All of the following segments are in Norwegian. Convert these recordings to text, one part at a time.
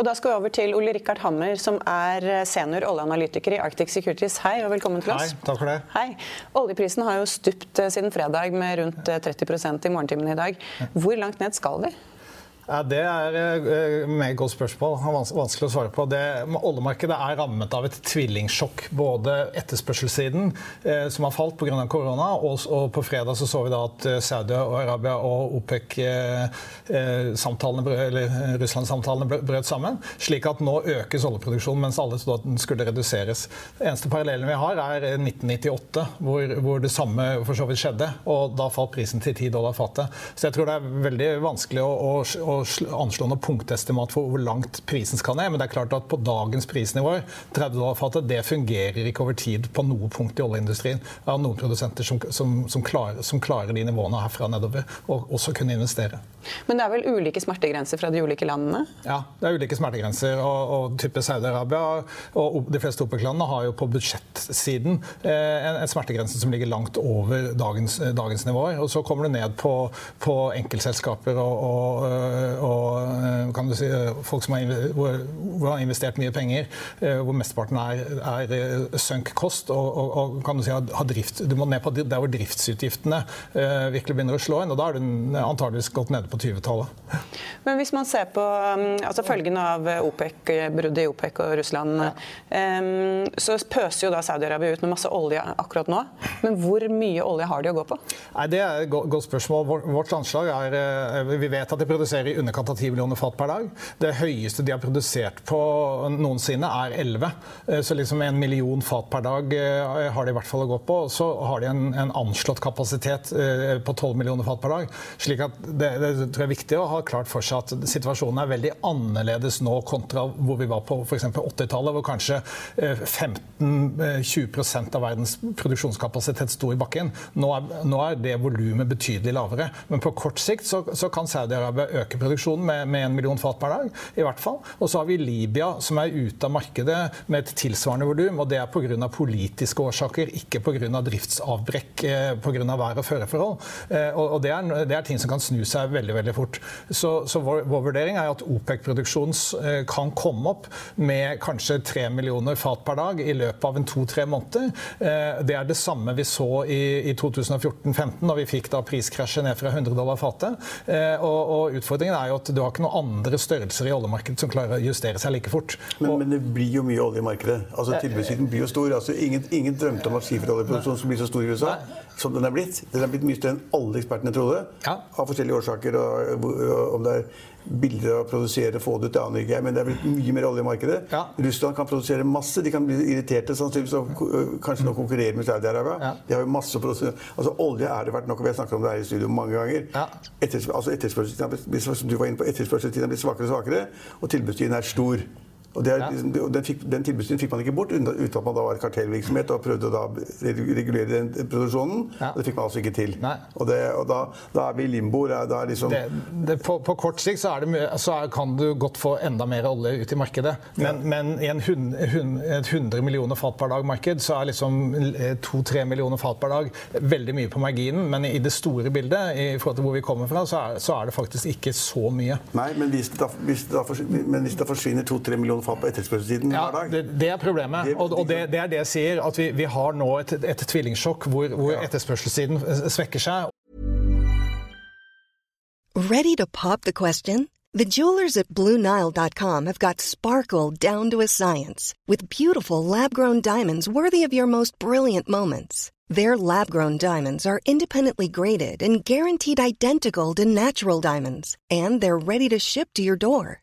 Og da skal vi over til Ole Rikard Hammer, som er senior oljeanalytiker i Arctic Securities. Hei og velkommen til oss. Hei, takk for det. Hei. Oljeprisen har jo stupt siden fredag med rundt 30% i morgentimene i dag. Hvor langt ned skal vi? Ja, Det er et eh, meget godt spørsmål. Vanskelig å svare på. Det, oljemarkedet er rammet av et tvillingsjokk. Både etterspørselssiden, eh, som har falt pga. korona, og, og, på fredag så, så vi da at eh, Saudi-Arabia og OPEC-samtalene, eh, eller eh, Russland-samtalene brøt sammen. Slik at nå økes oljeproduksjonen, mens alle trodde den skulle reduseres. Den eneste parallellen vi har, er 1998, hvor, hvor, det samme for så vidt skjedde. Og da falt prisen til 10 dollar fatet. Så jeg tror det er veldig vanskelig å, å, å anslå noe punktestimat for hvor langt prisen skal ned. Men det er klart at på dagens prisnivåer, 30 dollar fatet, det fungerer ikke over tid på noe punkt i oljeindustrien. Det er noen produsenter som, som, som, klarer, som klarer de nivåene herfra nedover, og også kunne investere. Men det er vel ulike smertegrenser fra de ulike landene? Ja, det er ulike smertegrenser. Og, og type Saudi-Arabia og de fleste OPEC-landene har jo på budsjettsiden eh, en, en, smertegrense som ligger langt over dagens, dagens nivåer. Og så kommer du ned på, på enkeltselskaper og, og, og eh, kan du si, eh, folk som har, hvor, hvor har investert mye penger, eh, hvor mesteparten er, er sunk kost, og, kan du si har drift, du må ned på der hvor driftsutgiftene virkelig begynner å slå inn. og Da er du antageligvis gått nede på 20-tallet. Men hvis man ser på um, altså følgene av OPEC, bruddet i OPEC og Russland, ja. um, så pøser jo da Saudi-Arabia ut med masse olje akkurat nå. Men hvor mye olje har de å gå på? Nei, Det er et godt spørsmål. Vårt anslag er Vi vet at de produserer i underkant av 10 millioner fat per dag. Det høyeste de har produsert på noensinne, er 11. Eh, så liksom en million fat per dag eh, har de i hvert fall å gå på. Så har de en, en anslått kapasitet eh, på 12 millioner fat per dag. slik at det, det, tror jeg er viktig å ha klart for seg at situasjonen er veldig annerledes nå kontra hvor vi var på f.eks. 80-tallet, hvor kanskje 15-20 av verdens produksjonskapasitet sto i bakken. Nå er, nå er det volumet betydelig lavere. Men på kort sikt så, så kan Saudi-Arabia øke produksjonen med, med en million fat per dag, i hvert fall. Og så har vi Libya, som er ute av markedet med et tilsvarende volum. Og det er pga. politiske årsaker, ikke pga. driftsavbrekk eh, pga. vær- og føreforhold. Eh, og det, er, det, er, ting som kan snu seg veldig veldig fort. Så, så vår, vår, vurdering er at OPEC-produksjonen eh, kan komme opp med kanskje 3 millioner fat per dag i løpet av en to-tre måneder. Eh, det er det samme vi så i, i 2014-15, da vi fikk da priskrasjet ned fra 100 dollar fatet. Eh, og, og utfordringen er jo at du har ikke noen andre størrelser i oljemarkedet som klarer å justere seg like fort. Men, men det blir jo mye olje i markedet. Altså, Tilbudssiden blir jo stor. Altså, ingen, ingen drømte om at skiferoljeproduksjonen skulle bli så stor i USA Nei. Som den er blitt. Den er blitt mye større enn alle ekspertene trodde, ja. av forskjellige årsaker. Og, og, om det er billigere å produsere, få det ut, det aner ikke jeg, men det er blitt mye mer olje i markedet. Ja. Russland kan produsere masse. De kan bli irriterte sannsynligvis og kanskje nå konkurrere med Saudi-Arabia. Ja. De har jo masse å produsere. Altså, olje er det verdt nok, og vi har snakket om det her i studio mange ganger. Ja. Etters, altså, etterspørselstiden, du var inne på, etterspørselstiden er blitt svakere og svakere, og tilbudstiden er stor. Og er, ja. Den, fikk, den tilbudsstien fikk man ikke bort uten at man da var kartellvirksomhet og prøvde å da regulere den produksjonen. Ja. Det fikk man altså ikke til. Og, det, og da, da, er vi i limbo. Da liksom på, på, kort sikt så, det, så er, kan du godt få enda mer olje ut i markedet. Men, ja. men i en hund, hund, et 100 millioner fat per dag-marked så er liksom 2-3 millioner fat per dag veldig mye på marginen. Men i det store bildet, i forhold til hvor vi kommer fra, så er, så er det faktisk ikke så mye. Nei, men hvis det da, hvis det da men hvis det forsvinner 2-3 millioner fall på etterspørselssiden ja, hver dag. Det, det, er problemet. Det, og, og det, det, er det jeg sier. At vi, vi har nå et, et tvillingsjokk hvor, hvor ja. etterspørselssiden svekker seg. Ready to pop the question? The jewelers at BlueNile.com have got sparkle down to a science with beautiful lab-grown diamonds worthy of your most brilliant moments. Their lab-grown diamonds are independently graded and guaranteed identical to natural diamonds, and they're ready to ship to your door.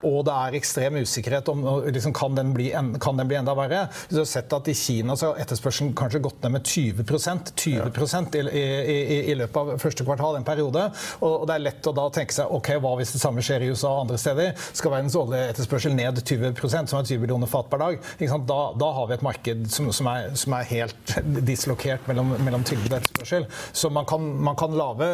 Og det er ekstrem usikkerhet om liksom, kan, den bli, kan den bli enda verre. Du har sett at I Kina så har etterspørselen kanskje gått ned med 20% 20 i, i, i, løpet av første kvartal en periode. Og, Det er lett å da tenke seg ok, hva hvis det samme skjer i USA og andre steder? Skal verdens oljeetterspørsel ned 20% som er 20 millioner fat per dag? Da, da, har vi et marked som, som, er, som er, helt dislokert mellom, mellom tilbud og etterspørsel. Så man kan, man kan lage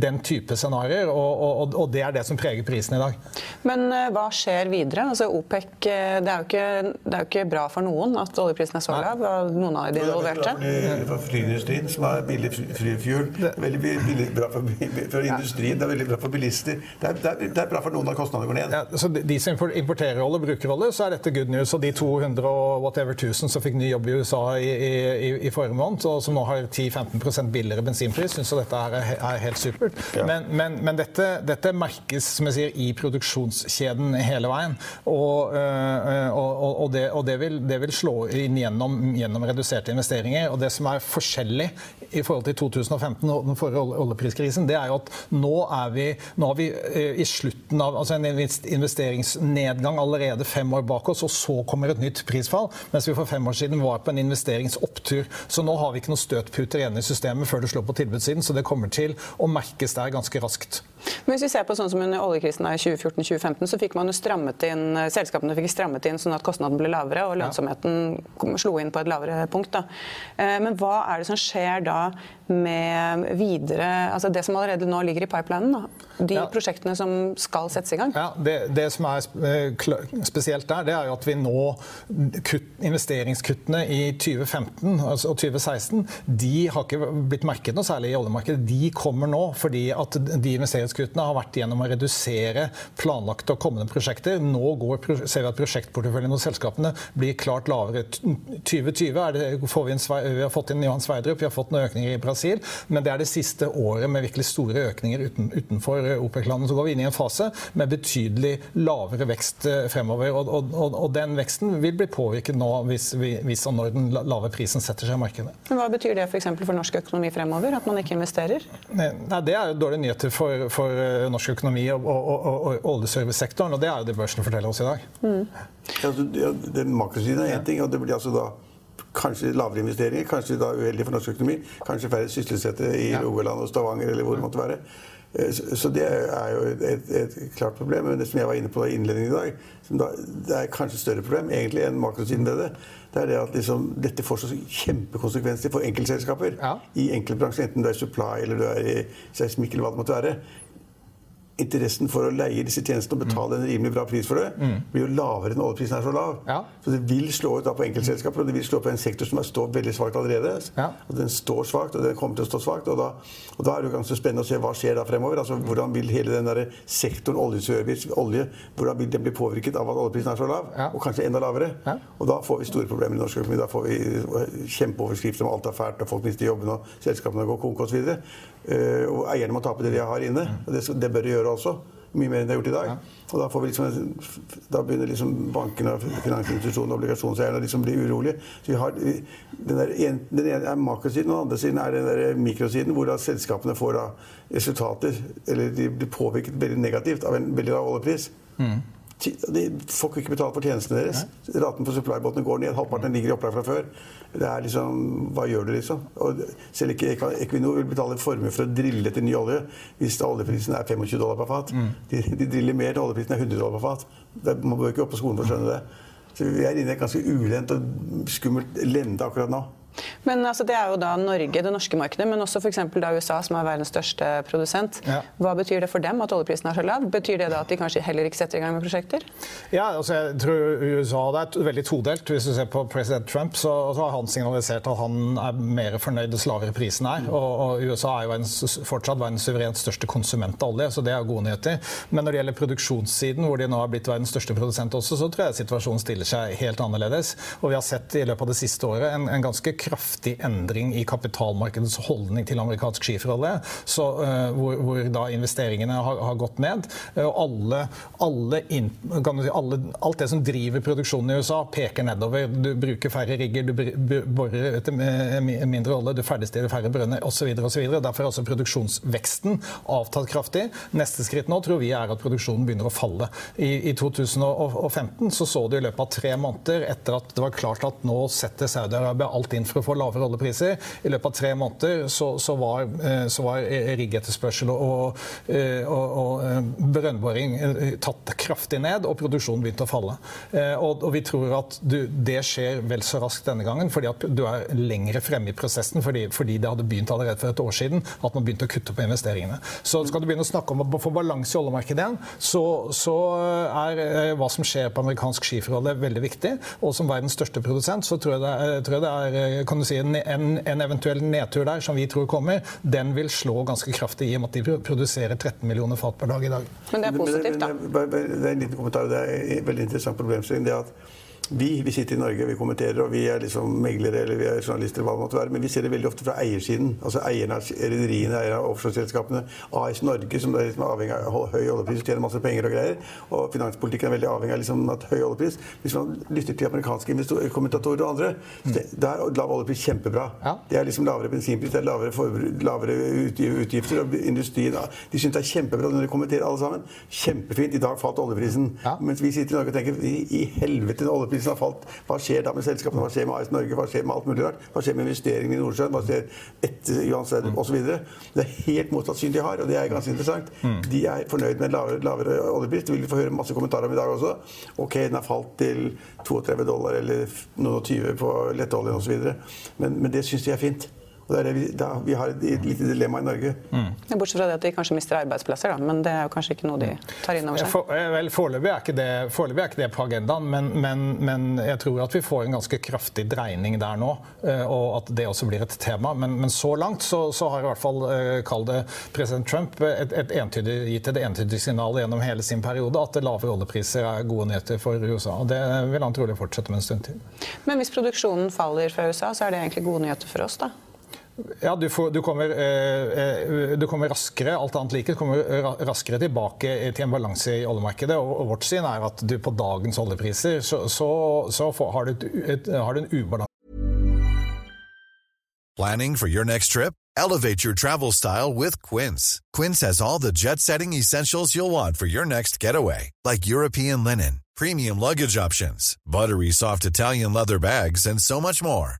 den type scenarioer, og, og, og det er det som preger prisen i dag. Men uh, hva skjer videre? Altså OPEC, uh, det, er ikke, det, er jo ikke, bra for noen at oljeprisen er så lav. Noen av de involverte. Det er for flyindustrien, som har billig flyfuel. Veldig billig, bra for, for, industrien, det er veldig bra for bilister. Det er, det er, det er bra for noen at kostnadene går ned. Ja, så De som importerer olje, bruker olje, så er dette good news. Og de 200 og whatever 1000 som fikk ny jobb i USA i, i, i forrige måned, og som nå har 10-15% billigere bensinpris, syns dette er, er, helt supert. Ja. Men, men, men dette, dette, merkes som jeg sier, i produksjon produksjonskjeden hele veien. Og, eh, og, og, det, og det, vil, det, vil, slå inn gjennom, gjennom, reduserte investeringer. Og det som er forskjellig i forhold til 2015 og den forrige oljepriskrisen, det er jo at nå er vi, nå er vi eh, i slutten av altså en investeringsnedgang allerede fem år bak oss, og så kommer et nytt prisfall. Mens vi for fem år siden var på en investeringsopptur. Så nå har vi ikke noen støtputer igjen i systemet før det slår på tilbudssiden, så det kommer til å merkes der ganske raskt. Men hvis vi ser på sånn som under oljekrisen i 2014-2015, så fikk man jo strammet inn, selskapene fikk strammet inn sånn at kostnaden ble lavere og lønnsomheten slo inn på et lavere punkt. Da. Eh, men hva er det som skjer da med videre Altså det som allerede nå ligger i pipelinen? Da? De ja. prosjektene som skal settes i gang? Ja, det, det, som er eh, spesielt der, det er jo at vi nå kutt, Investeringskuttene i 2015 altså, og 2016 de har ikke blitt merket noe særlig i oljemarkedet. De kommer nå fordi at de investeringskuttene har vært gjennom å redusere planlagte og kommende prosjekter. Nå går, ser vi at prosjektporteføljen hos selskapene blir klart lavere. 2020 det, får vi, en, vi, har fått inn Johan Sverdrup, vi har fått noen økninger i Brasil, men det er det siste året med virkelig store økninger uten, utenfor OPEC-landene, så går vi inn i en fase med betydelig lavere vekst eh, fremover. Og, og, og den veksten vil bli påvirket nå hvis, hvis og når den lave prisen setter seg i markedet. Men Hva betyr det f.eks. For, for norsk økonomi fremover? At man ikke investerer? Nei, Det er dårlige nyheter for, for eh, norsk økonomi og, og oljeservicesektoren, og det er jo det børsen forteller oss i dag. Mm. Ja, altså, det, makrosiden er én ting, og det blir altså da kanskje lavere investeringer, kanskje da uheldig for norsk økonomi, kanskje færre sysselsatte i Rogaland og Stavanger eller hvor det måtte være. Eh, så det er jo et, et, klart problem. Men det som jeg var inne på i innledningen i dag, som da, det er kanskje et større problem egentlig enn makrosiden ved det, det er det at liksom, dette får så kjempekonsekvenser for enkeltselskaper ja. i enkeltbransjer, enten du er supply eller du er i seismikk eller hva det måtte være interessen for å leie disse tjenestene og betale en rimelig bra pris for det, mm. blir jo lavere når oljeprisen er så lav. Ja. Så det vil slå ut da på enkeltselskaper, og det vil slå på en sektor som står veldig svakt allerede. Ja. Og den står svakt, og den kommer til å stå svakt. Og da, og da er det jo ganske spennende å se hva skjer da fremover. Altså, hvordan vil hele den der sektoren oljeservice, olje, hvordan vil den bli påvirket av at oljeprisen er så lav? Ja. Og kanskje enda lavere? Og da får vi store problemer i norsk økonomi. Da får vi kjempeoverskrifter om alt er fælt, og folk mister jobben, og selskapene går konk osv. Uh, og eierne må tape det de har inne. og Det, det bør de gjøre også. Mye mer enn de har gjort i dag. Og da, får vi liksom, da begynner liksom bankene, finansinstitusjonene og obligasjonseierne å liksom bli urolige. Så vi har, den, der, den ene er makrosiden, og den andre siden er den der mikrosiden, hvor da selskapene får da resultater Eller de blir påvirket veldig negativt av en veldig lav oljepris. Mm. De får ikke betalt for tjenestene deres. Raten på supply-båtene går ned. Halvparten ligger i opplag fra før. Det er liksom, Hva gjør du, liksom? Og selv ikke Equinor vil betale formue for å drille etter ny olje hvis oljeprisen er 25 dollar per fat. Mm. De, de, driller mer til oljeprisen er 100 dollar per fat. Man bør ikke opp på skolen for å skjønne det. Så vi er inne i et ganske ulendt og skummelt lende akkurat nå. Men altså, Det er jo da Norge, det norske markedet, men også f.eks. USA, som er verdens største produsent. Ja. Hva betyr det for dem at oljeprisen er så lav? Betyr det da at de kanskje heller ikke setter i gang med prosjekter? Ja, altså jeg tror USA det er veldig todelt. Hvis du ser på president Trump, så, så har han signalisert at han er mer fornøyd dess lavere prisen er. Og, og, USA er jo en, fortsatt verdens suverent største konsument av olje, så det er gode nyheter. Men når det gjelder produksjonssiden, hvor de nå har blitt verdens største produsent også, så tror jeg situasjonen stiller seg helt annerledes. Og vi har sett i løpet av det siste året en, en ganske kraftig endring i kapitalmarkedets holdning til amerikansk skiferolje, hvor, hvor, da investeringene har, har gått ned. Og alle, alle, in, si, alle, alt det som driver produksjonen i USA, peker nedover. Du bruker færre rigger, du borer etter mindre olje, du ferdigstiller færre brønner osv. Derfor er også produksjonsveksten avtatt kraftig. Neste skritt nå tror vi er at produksjonen begynner å falle. I, i 2015 så, så du i løpet av tre måneder, etter at det var klart at nå setter Saudi-Arabia alt inn for å få lavere oljepriser, i løpet av tre måneder så, så var, eh, så var riggetterspørsel og, eh, og, og, og brønnboring tatt kraftig ned, og produksjonen begynte å falle. Og, og vi tror at du, det skjer vel så raskt denne gangen, fordi at du er lengre fremme i prosessen fordi, fordi det hadde begynt allerede for et år siden at man begynte å kutte på investeringene. Så skal du begynne å snakke om å få balanse i oljemarkedet igjen, så, så er eh, hva som skjer på amerikansk skiferolje veldig viktig. Og som verdens største produsent så tror jeg det er, tror jeg det er eh, kan du si, en, en, eventuell nedtur der som vi tror kommer, den vil slå ganske kraftig i og med at de produserer 13 millioner fat per dag i dag. Men det er positivt, da. Det er en liten kommentar. Det er en veldig interessant problemstilling. det at vi, vi sitter i Norge, vi kommenterer, og vi er liksom meglere eller vi er journalister, hva det måtte være, men vi ser det veldig ofte fra eiersiden. Altså eierne av rederiene, eierne av offshoreselskapene. AS Norge, som er liksom avhengig av høy oljepris og tjener masse penger og greier. Og finanspolitikken er veldig avhengig av liksom at høy oljepris. Hvis man lytter til amerikanske kommentatorer og andre, mm. da er lav oljepris kjempebra. Ja. Det er liksom lavere bensinpris, det er lavere, lavere utgifter. Og industrien de syns det er kjempebra når de kommenterer alle sammen. Kjempefint. I dag falt oljeprisen. Ja. Mens vi sitter i Norge og tenker i, helvete, oljepris oljeprisen har falt. Hva skjer da med selskapene? Hva skjer med AS Norge? Hva skjer med alt mulig rart? Hva skjer med investeringene i Nordsjøen? Hva skjer etter Johan Sverdrup osv.? Det er helt motsatt syn de har, og det er ganske interessant. Mm. De er fornøyd med lavere, lavere oljepris. Det vil vi få høre masse kommentarer om i dag også. Ok, den har falt til 32 dollar eller noen og 20 på lettoljen osv. Men, men det syns de er fint. Og det er det vi, da, vi har et lite dilemma i Norge. Mm. Bortsett fra det at de kanskje mister arbeidsplasser, da. men det er jo kanskje ikke noe de tar inn over seg. For, eh, vel, Foreløpig er, er, ikke det på agendaen, men, men, men, jeg tror at vi får en ganske kraftig dreining der nå. Eh, og at det også blir et tema. Men, men så langt så, så, har i hvert fall, eh, kall det president Trump, et, et entydig, gitt et entydig signal gjennom hele sin periode at lave oljepriser er gode nyheter for USA. Og det vil han trolig fortsette med en stund til. Men hvis produksjonen faller fra USA, så er det egentlig gode nyheter for oss, da? Ja, du, får, du, kommer, eh, eh, du, kommer, raskere alt annet like, kommer raskere tilbake til en balanse i oljemarkedet. Og, vårt syn er at du på dagens oljepriser så, så, så får, har du en ubalanse. Planning for your next trip? Elevate your travel style with Quince. Quince has all the jet-setting essentials you'll want for your next getaway, like European linen, premium luggage options, buttery soft Italian leather bags, and so much more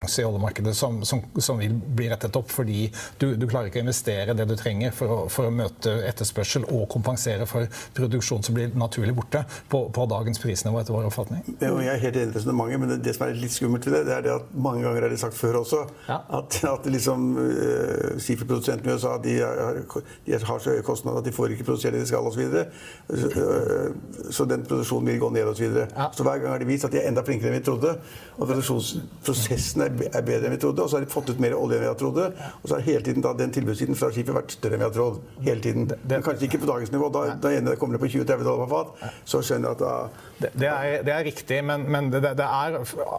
I oljemarkedet som, som, som, vil bli rettet opp fordi du, du, klarer ikke å investere det du trenger for å, for å, møte etterspørsel og kompensere for produksjon som blir naturlig borte på, på dagens prisnivå, etter vår oppfatning. jeg er helt enig i resonnementet, men det, det, som er litt skummelt ved det, det er det at mange ganger er det sagt før også, ja. at, at liksom uh, skiferprodusentene i USA de, er, de, har så høye kostnader at de får ikke produsere det de skal osv. Så, uh, så den produksjonen vil gå ned osv. Så, videre. ja. så hver gang er det vist at de er enda flinkere enn vi trodde. og produksjonsprosessen er er bedre enn vi trodde. Og så har de fått ut mer olje enn vi har trodd. Og så har hele tiden da, den tilbudssiden fra skipet vært større enn vi har trodd. Hele tiden. Men kanskje ikke på dagens nivå. Da, da ene kommer det på 20-30 dollar på fat, så skjønner jeg at da det, det, er, det er, riktig, men, men det, det, er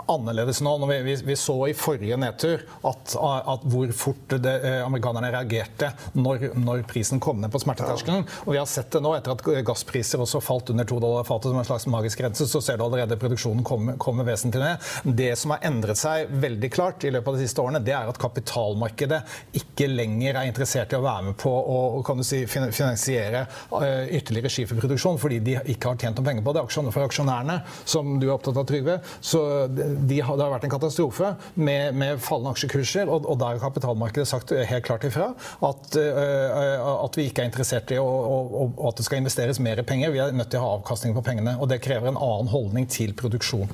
annerledes nå. Vi, vi, vi, så i forrige nedtur at, at hvor fort eh, amerikanerne reagerte når, når, prisen kom ned på smerteterskelen. Ja. Og vi har sett det nå etter at gasspriser også falt under 2 dollar fatet som en slags magisk grense. Så ser du allerede produksjonen komme, kommer vesentlig ned. Det som har endret seg veldig veldig klart i løpet av de siste årene, det er at kapitalmarkedet ikke lenger er interessert i å være med på å si, finansiere eh, ytterligere skiferproduksjon fordi de ikke har tjent noen penger på det. Aksjoner for aksjonærene, som du er opptatt av, Trygve, så de det har vært en katastrofe med, med fallende aksjekurser, og, og der har kapitalmarkedet sagt helt klart ifra at, at vi ikke er interessert i å, å, at det skal investeres mer penger. Vi er nødt til å ha avkastning på pengene. og Det krever en annen holdning til produksjon.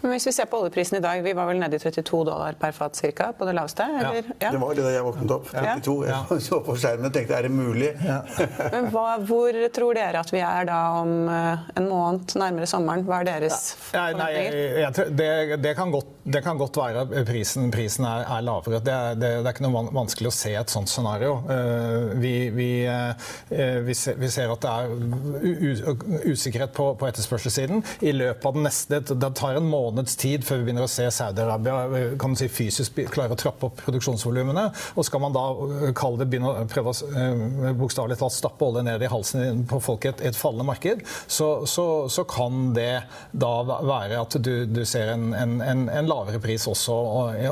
Men hvis vi ser på oljeprisen i dag, vi var vel nede i 32 dollar per fat cirka, på det laveste? Eller? Ja. ja. Det var det da jeg våknet opp. 32. Ja. Jeg så på skjermen og tenkte er det mulig? Ja. Men hva, hvor tror dere at vi er da om eh, en måned, nærmere sommeren? Hva er deres ja. nei, nei, det, det, kan godt, det, kan godt, være at prisen, prisen er, er, lavere. Det er, det, er, ikke noe vanskelig å se et sånt scenario. Eh, vi, vi, eh, vi, ser, vi ser, at det er usikkerhet på, på etterspørselssiden. I løpet av den neste Det tar en en måneds tid før vi begynner å se Saudi-Arabia man si, fysisk klare å trappe opp produksjonsvolumene. Og skal man da øh, kalle det begynne å prøve å øh, bokstavelig talt stappe olje ned i halsen på folk i et, et fallende marked, så, så, så, kan det da være at du, du ser en, en, en, lavere pris også,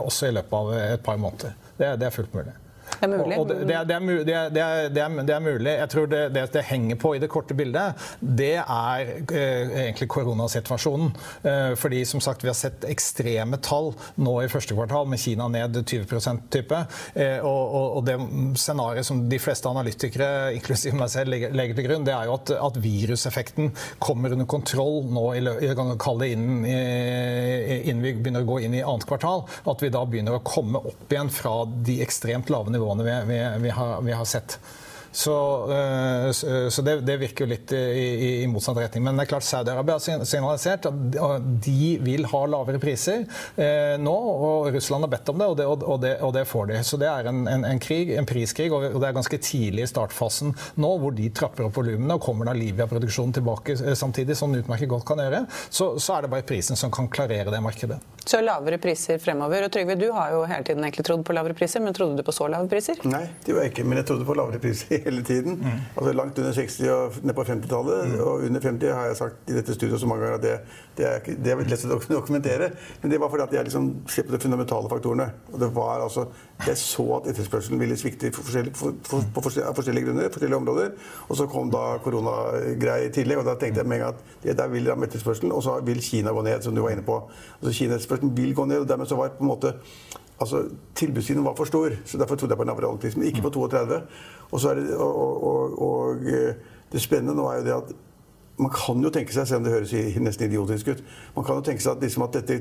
også, i løpet av et par måneder. Det, det er fullt mulig. Det er mulig. Det, det, er, det, er, det, mulig. Jeg tror det, henger på i det korte bildet, det er eh, egentlig koronasituasjonen. Eh, fordi som sagt, vi har sett ekstreme tall nå i første kvartal, med Kina ned 20% type. Eh, og, og, og det scenarioet som de fleste analytikere, inklusiv meg selv, legger, legger til grunn, det er jo at, at viruseffekten kommer under kontroll nå, i, kan kalle det innen, innen vi begynner å gå inn i annet kvartal. At vi da begynner å komme opp igjen fra de ekstremt lave nivåene nivåene vi, vi, vi, har, vi har sett. Så, eh, så det, det, virker jo litt i, i, motsatt retning. Men det er klart Saudi-Arabia har signalisert at de vil ha lavere priser eh, nå. Og Russland har bedt om det og det, og det, og det får de. Så det er en, en, en, krig, en priskrig, og det er ganske tidlig i startfasen nå hvor de trapper opp volumene. Og kommer da Libya-produksjonen tilbake eh, samtidig, som den utmerket godt kan gjøre, så, så, er det bare prisen som kan klarere det markedet. Så lavere priser fremover. Og Trygve, du har jo hele tiden egentlig trodd på lavere priser, men trodde du på så lave priser? Nei, det gjorde jeg ikke, men jeg trodde på lavere priser hele tiden. Mm. Altså Langt under 60 og ned på 50-tallet. Mm. Og under 50 har jeg sagt i dette studioet så mange ganger at det, det, er, det er lett å dokumentere. Men det var fordi at jeg liksom ser på de fundamentale faktorene. Og det var altså Jeg så at etterspørselen ville svikte for forskjellige, for, for, på forskjellige, grunner, forskjellige områder. Og så kom da koronagreia i tillegg, og da tenkte jeg med en gang at det der vil ramme etterspørselen. Og så vil Kina gå ned, som du var inne på. Altså Kina-etterspørselen vil gå ned, og dermed så var på en måte altså Tilbudssiden var for stor, så derfor trodde jeg på en arealpris, men ikke på 32. Og, det, og, og, og, eh, det spennende nå er jo det at man kan jo tenke seg, selv om det høres nesten idiotisk ut, man kan jo tenke seg at, liksom at dette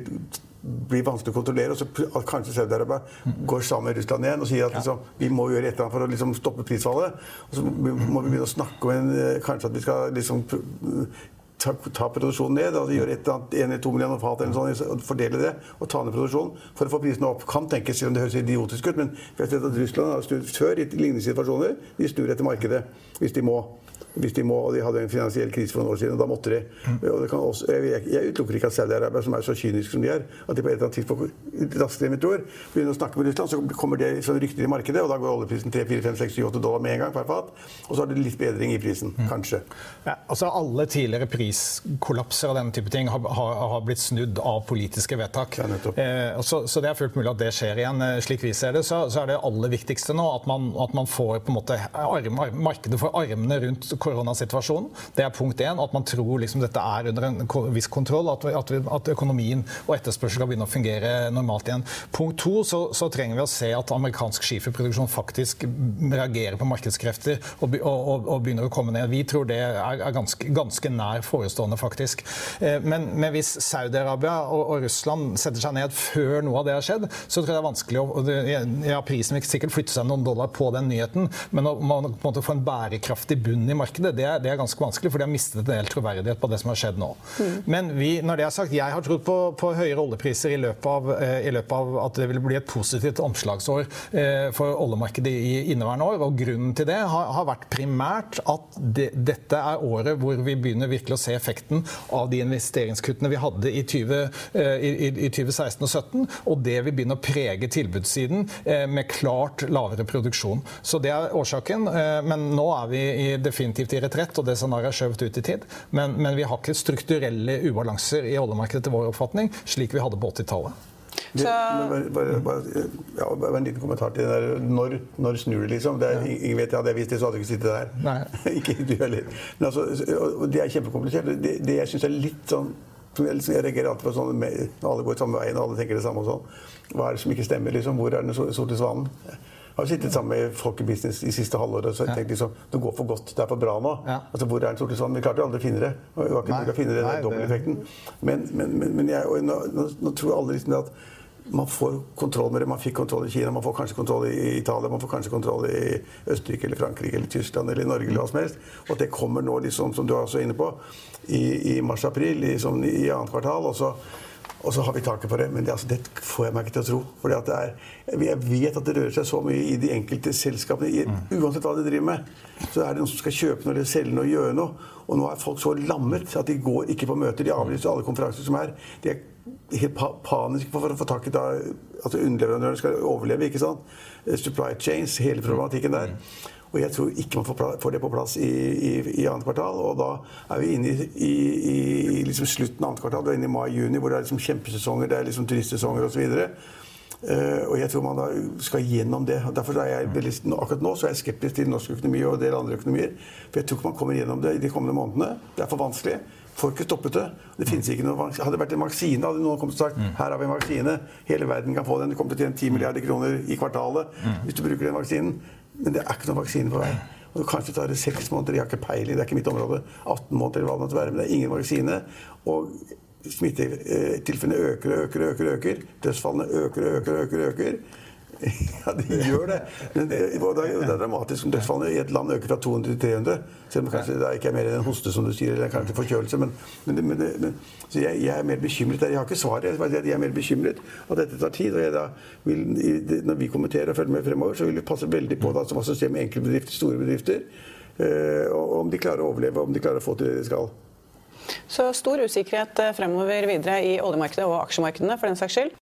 blir vanskelig å kontrollere, og så kanskje Saudi-Arabia går sammen med Russland igjen og sier at liksom, vi må gjøre et eller annet for å liksom, stoppe prisfallet. Og så må vi begynne å snakke om en, eh, kanskje at vi skal liksom, ta, ta, produksjonen ned. altså Gjøre et eller annet, en eller to millioner fat eller sånn, og fordele det og ta ned produksjonen for å få prisene opp. Kan tenkes, selv om det høres idiotisk ut, men vi har sett at Russland har snudd før i lignende situasjoner. De snur etter markedet hvis de må hvis de må. og De hadde en finansiell krise for noen år siden, og da måtte de. Også, jeg, jeg, utelukker ikke at Saudi-Arabia, som er så kyniske som de er, at de på et eller annet tidspunkt raskere enn vi tror, begynner å snakke med Russland, så kommer det sånn rykter i markedet, og da går oljeprisen 3-4-5-6-7-8 dollar med en gang per fat. Og så har det litt bedring i prisen, mm. kanskje. Ja, altså Alle tidligere priskollapser av denne type ting har, har, har blitt snudd av politiske vedtak. Eh, så, så, det er fullt mulig at det skjer igjen. Eh, slik vi ser det, så, så er det aller viktigste nå at man, at man får på en måte arm, markedet for armene rundt koronasituasjonen. Det er punkt én. At man tror liksom dette er under en viss kontroll. At, at, at økonomien og etterspørsel skal begynne å fungere normalt igjen. Punkt to så, så trenger vi å se at amerikansk skiferproduksjon faktisk reagerer på markedskrefter og, og, og, begynner å komme ned. Vi tror det er, er ganske, ganske, nær forestående, faktisk. Eh, men, men hvis Saudi-Arabia og, og, Russland setter seg ned før noe av det har skjedd, så tror jeg det er vanskelig å Ja, prisen vil sikkert flytte seg noen dollar på den nyheten, men å man, på en måte få en bærekraftig bunn i markedet det det er, ganske vanskelig, for de har mistet en del troverdighet på det som har skjedd nå. Mm. Men vi, når det er sagt, jeg har trodd på, på høyere oljepriser i løpet, av, eh, i løpet, av, at det vil bli et positivt omslagsår eh, for oljemarkedet i inneværende år. Og grunnen til det har, har vært primært at det, dette er året hvor vi begynner virkelig å se effekten av de investeringskuttene vi hadde i, 20, i, i, i 2016 og 2017, og det vil begynne å prege tilbudssiden eh, med klart lavere produksjon. Så det er årsaken. Eh, men nå er vi definitivt i retrett, og det scenarioet er skjøvet ut i tid. Men, men vi har ikke strukturelle ubalanser i oljemarkedet til vår oppfatning, slik vi hadde på 80-tallet. Det, bare, bare, bare, ja, bare, en liten kommentar til det der. Når, når snur det, liksom? Det er, ingen vet, Hadde jeg visst det, så hadde jeg ikke sittet der. Nei. ikke du heller. Men altså, det er kjempekomplisert. Det, det jeg syns er litt sånn jeg reagerer alltid på sånn når alle går samme veien og alle tenker det samme. og sånn. Hva er det som ikke stemmer? liksom? Hvor er den sorte svanen? Jeg har sittet sammen med folk i business i siste halvåret og så ja. tenkt liksom, det går for godt, det er for bra nå. Ja. Altså, Hvor er den sorte svanen? Vi klarte jo aldri å finne det. Vi var ikke å finne det, den dobbelteffekten. Men, men, men, men jeg, nå, nå, nå, tror alle liksom at man får kontroll med det. Man fikk kontroll i Kina, man får kanskje kontroll i Italia, man får kanskje kontroll i Østerrike eller Frankrike eller Tyskland eller Norge eller hva som helst. Og det kommer nå, liksom, som du er også inne på, i, i mars-april, i, sånn, i annet kvartal. og så og så har vi taket på det. Men det, altså, det får jeg meg ikke til å tro. Fordi at det er, jeg vet at det rører seg så mye i de enkelte selskapene. I, Uansett hva de driver med, så er det noen som skal kjøpe noe eller selge noe gjøre noe. Og nå er folk så lammet at de går ikke på møter. De avlyser alle konferanser som er. De er helt panisk for å få tak i da, at Underleverandørene skal overleve. ikke sant? Supply chains, hele problematikken der. Mm. Og jeg tror ikke man får, det på plass i, i, i annet kvartal. Og da er vi inne i, i, liksom slutten av annet kvartal. Er inne i mai-juni, hvor det er liksom kjempesesonger, det er liksom turistsesonger osv. Uh, eh, og jeg tror man da skal gjennom det. Derfor er jeg veldig, Akkurat nå så er jeg skeptisk til norsk økonomi og en del andre økonomier. For jeg tror ikke man kommer gjennom det i de kommende månedene. Det er for vanskelig. Får ikke stoppet det. Det finnes ikke noe, Hadde det vært en vaksine, hadde noen kommet og sagt mm. her har vi en vaksine. Hele verden kan få den. Det kommer til å tjene 10 milliarder kroner i kvartalet mm. hvis du bruker den vaksinen. Men det er ikke noen vaksine på vei. Og kanskje tar det seks måneder, jeg har ikke peiling, det er ikke mitt område. 18 måneder eller hva det måtte være, men det er ingen vaksine. Og smittetilfellene øker og øker og øker, øker. Dødsfallene øker og øker og øker. øker. Ja, de gjør det. Men det, det, er, dramatisk om dødsfallene i et land øker fra 200 til 300. Selv om kanskje det ikke er mer enn en hoste, som du sier, eller kanskje forkjølelse. Men, men, men, men så jeg, jeg, er mer bekymret der. Jeg har ikke svaret. Jeg, jeg er mer bekymret at dette tar tid. og da vil, Når vi kommenterer og følger med fremover, så vil vi passe veldig på hva som skjer med enkeltbedrifter, store bedrifter. Uh, og om de klarer å overleve, om de klarer å få til det de skal. Så stor usikkerhet eh, fremover videre i oljemarkedet og aksjemarkedene, for den saks skyld?